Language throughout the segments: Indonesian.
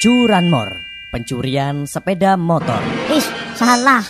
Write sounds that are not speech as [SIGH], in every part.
Curanmor, pencurian sepeda motor. Ih, salah.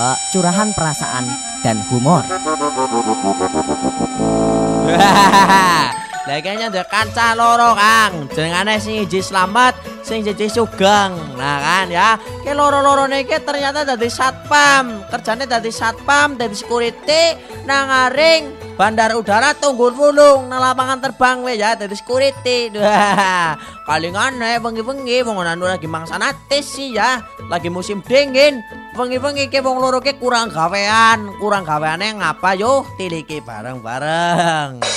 Uh, curahan perasaan dan humor. [LAUGHS] Lah kayaknya ada kanca loro Kang. Jenengane sing iji slamet, sing siji sugeng. Nah kan ya, ke loro-loro niki ternyata dadi satpam. Kerjane dadi satpam, dadi security nang aring bandar udara Tunggul Wulung nang lapangan terbang we ya dadi security. Wah, [LAUGHS] paling aneh bengi-bengi wong anu lagi mangsa natis sih ya. Lagi musim dingin. Bengi-bengi ke wong loro ke kurang gawean, kurang gaweane ngapa yo tiliki bareng-bareng.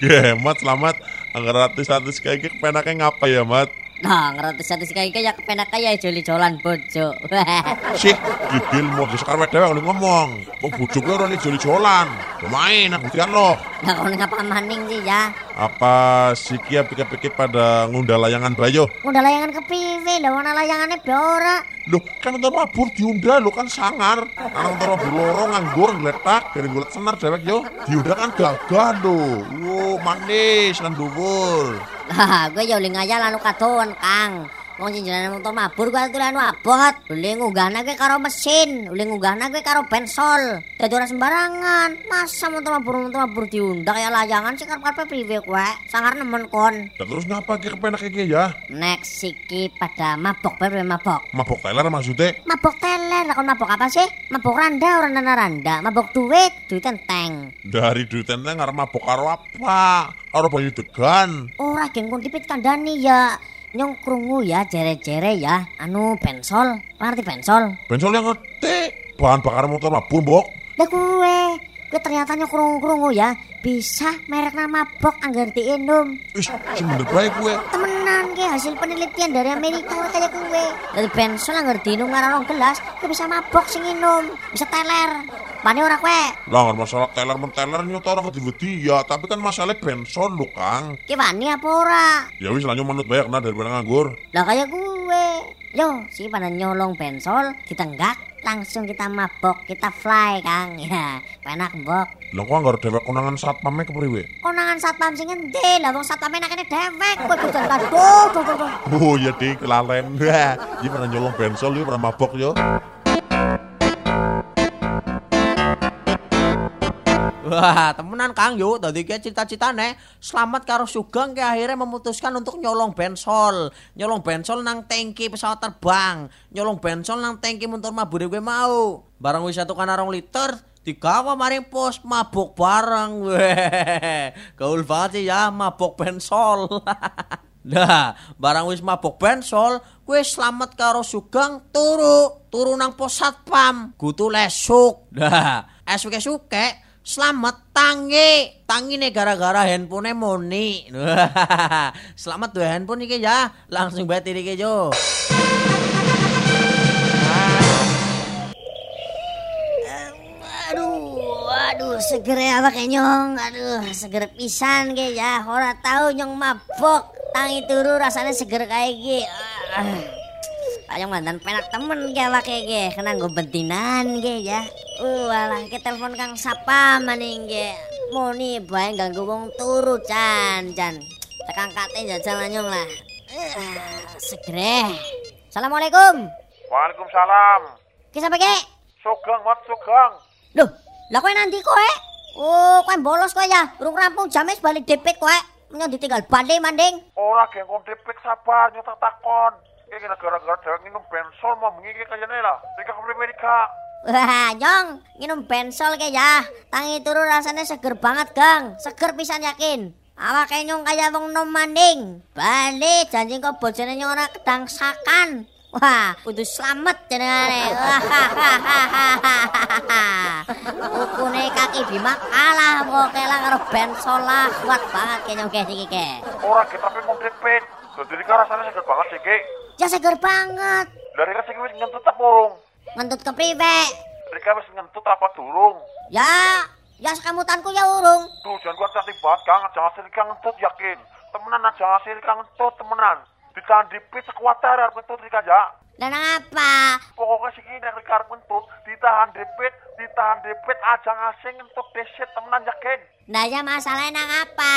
Ya, Mat, selamat. Anggar ratus-ratus gitu penaknya ngapa ya, Mat? Nah, ngerti satu sekali kayak kepenak kayak joli jolan bojo. [LAUGHS] Sik, gidil mau sekarang wedewe udah ngomong. Kok bujuk lo nih joli-jolan. Main, aku tian lo. Nah, kau ngapa maning sih ya? Apa si Kia pikir-pikir pada ngundang layangan bayo? Udah layangan ke piwe, lah warna layangannya biora. Loh, kan ntar mabur diunda lo kan sangar. Anak ntar mabur loro nganggur ngeletak dari gulat senar dewek yo. Diunda kan gagah lo. Wow, manis kan dhuwur. Lah, gue ya uling aja lanu katon, Kang. Wong jenengan motor mabur gue tuh anu abot. Uling ngunggahna gue karo mesin, uling ngunggahna gue karo bensol. Dadi ora sembarangan. Masa motor mabur motor mabur diundak ya layangan sih karep priwe kowe. Sangar nemen kon. Dan terus ngapa ki kepenak kayak ya? Next siki pada mabok bae mabok. Mabok teler maksudnya? Mabok teler, lah kon mabok apa sih? Mabok randa orang dana randa, mabok duit, duit enteng. Dari duit enteng ngarep mabok karo apa? Karo bayu degan. Ora geng kon tipit kandhani ya. Nyong krungu ya jere-jere ya. Anu bensol, ngerti bensol? Bensol yang ngerti. Bahan bakar motor mabur, Mbok. Lah gue, gue ternyata nyong krungu-krungu ya. Bisa merek nama bok anggar diinum. Wis, sing bener bae gue. Temenan ke hasil penelitian dari Amerika ora kayak gue. Dari bensol anggar diinum ngarang gelas, gue bisa mabok sing inum, bisa teler. Pane ora kue? Lah nggak masalah teler menteler nyot orang wedi ya, tapi kan masalah bensol lo, Kang. Ki wani apa ora? Ya wis lanjut manut banyak nah daripada nganggur. Lah kayak gue. Yo, si pada nyolong bensol, ditenggak, langsung kita mabok, kita fly, Kang. [LAUGHS] Ya, penak mbok. Lah kok anggar dewek konangan satpamnya kepriwe? Konangan satpam sing endi? Lah wong satpame nakene dewek. Kowe duh, duh, duh. Oh iya dik, kelalen. [LAUGHS] Iya pernah nyolong bensol, yo pernah mabok yo. Wah, temenan Kang yuk. Tadi kayak cita-citane selamat karo Sugeng ke akhirnya memutuskan untuk nyolong bensol. Nyolong bensol nang tangki pesawat terbang. Nyolong bensol nang tangki motor mabur gue mau. Barang wis satu kan arong liter digawa maring pos mabuk bareng. [LAUGHS] Gaul banget sih ya mabuk bensol. [LAUGHS] Nah, barang wis mabok bensol, kue selamat karo Sugeng turu, turu nang pos satpam, kutu lesuk. Nah, esuke-suke selamat tangi, tangi nih gara-gara handphone moni. [LAUGHS] selamat tuh handphone iki ya, langsung batin iki jo. Aduh, aduh, seger ya pakai nyong. Aduh, seger pisan ke ya. Ora tahu nyong mabok. Tangi turu rasanya seger kayak ge. Ah. Ayo mantan penak temen ge pakai ge. Kena gue bentinan ge ya. Uh, alah ke telepon Kang Sapa maning ge. Moni bae ganggu wong turu Chan, Chan. Tekan kate jajal nyong lah. Uh, segere. Assalamualaikum. Waalaikumsalam. Kisah pakai? Sugeng, mat sugeng. Loh, lah kowe nanti kowe? Oh, kowe bolos kowe ya. Urung rampung jam wis balik depit kowe. Menyang ditinggal balik manding. Ora geng kon dipik sabar nyotak takon. Iki gara-gara dewek minum bensol mau mengi kayane lah. Rika kepriwe Rika? Wah, nyong, minum bensol ke ya. Tangi turu rasanya seger banget, Gang. Seger pisan yakin. Awak nyong kaya wong nom manding. Balik janji kok bojone nyong ora kedangsakan. Wah, kudu slamet jenengane. [LAUGHS] Ukune kaki Bima kalah pokoke lah karo bensol lah. Kuat banget ke nyong iki ke. Ora kita tapi mau dipik. Dadi rasanya seger banget sih, Ki. Ya seger banget. Dari Rika sing wis ngentut apa Ngentut kepriwe? Rika wis ngentut apa durung? Ya, ya sekamutanku ya urung. Tuh, jangan kuat hati banget, Kang. Jangan sih Rika ngentut, yakin. Temenan aja, jangan sih Rika ngentut, temenan. Ditahan dipit sekuat arep ngentut Rika, ya. Nang apa? Pokoknya sing ini karep ngentut ditahan depit, ditahan depit aja ngasih ngentut desit temenan ya geng. Nah ya masalahnya nang apa?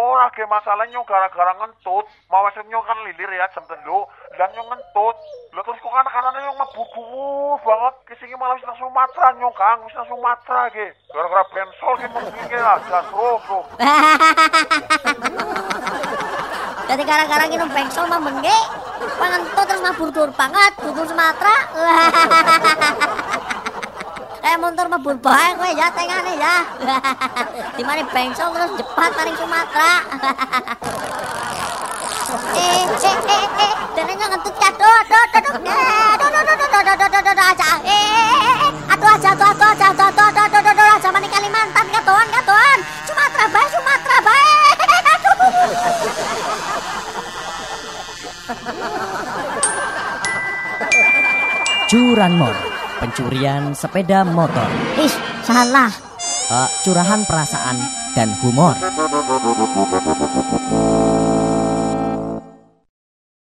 Ora ge masalah nyong gara-gara ngentut, wes nyong kan lilir ya jam telu, dan nyong ngentut. Lah terus kok anak-anaknya nyong [LAUGHS] mabuk dhuwur banget, kesingi malah nang Sumatera nyong Kang, nang Sumatera ge. Gara-gara bensol ge mengki lah, jasro, bro. Jadi gara-gara nginum bengsol mah bengke, pangentut terus mabur dur banget, dudur Sumatera. [LAUGHS] eh muntur mebul bae kowe ya tengane ya. Di mari bengsong terus jepat paling Sumatera. eh, eh, eh, eh, tenenya ngentut ya. Do do do do. Do do do do do do do do do do aja. Eh, eh atuh aja atuh atuh aja atuh atuh do do do do aja mani Kalimantan katoan katoan. Sumatera bae Sumatera bae. Curanmor pencurian sepeda motor. Ih, salah. Eh, curahan perasaan dan humor.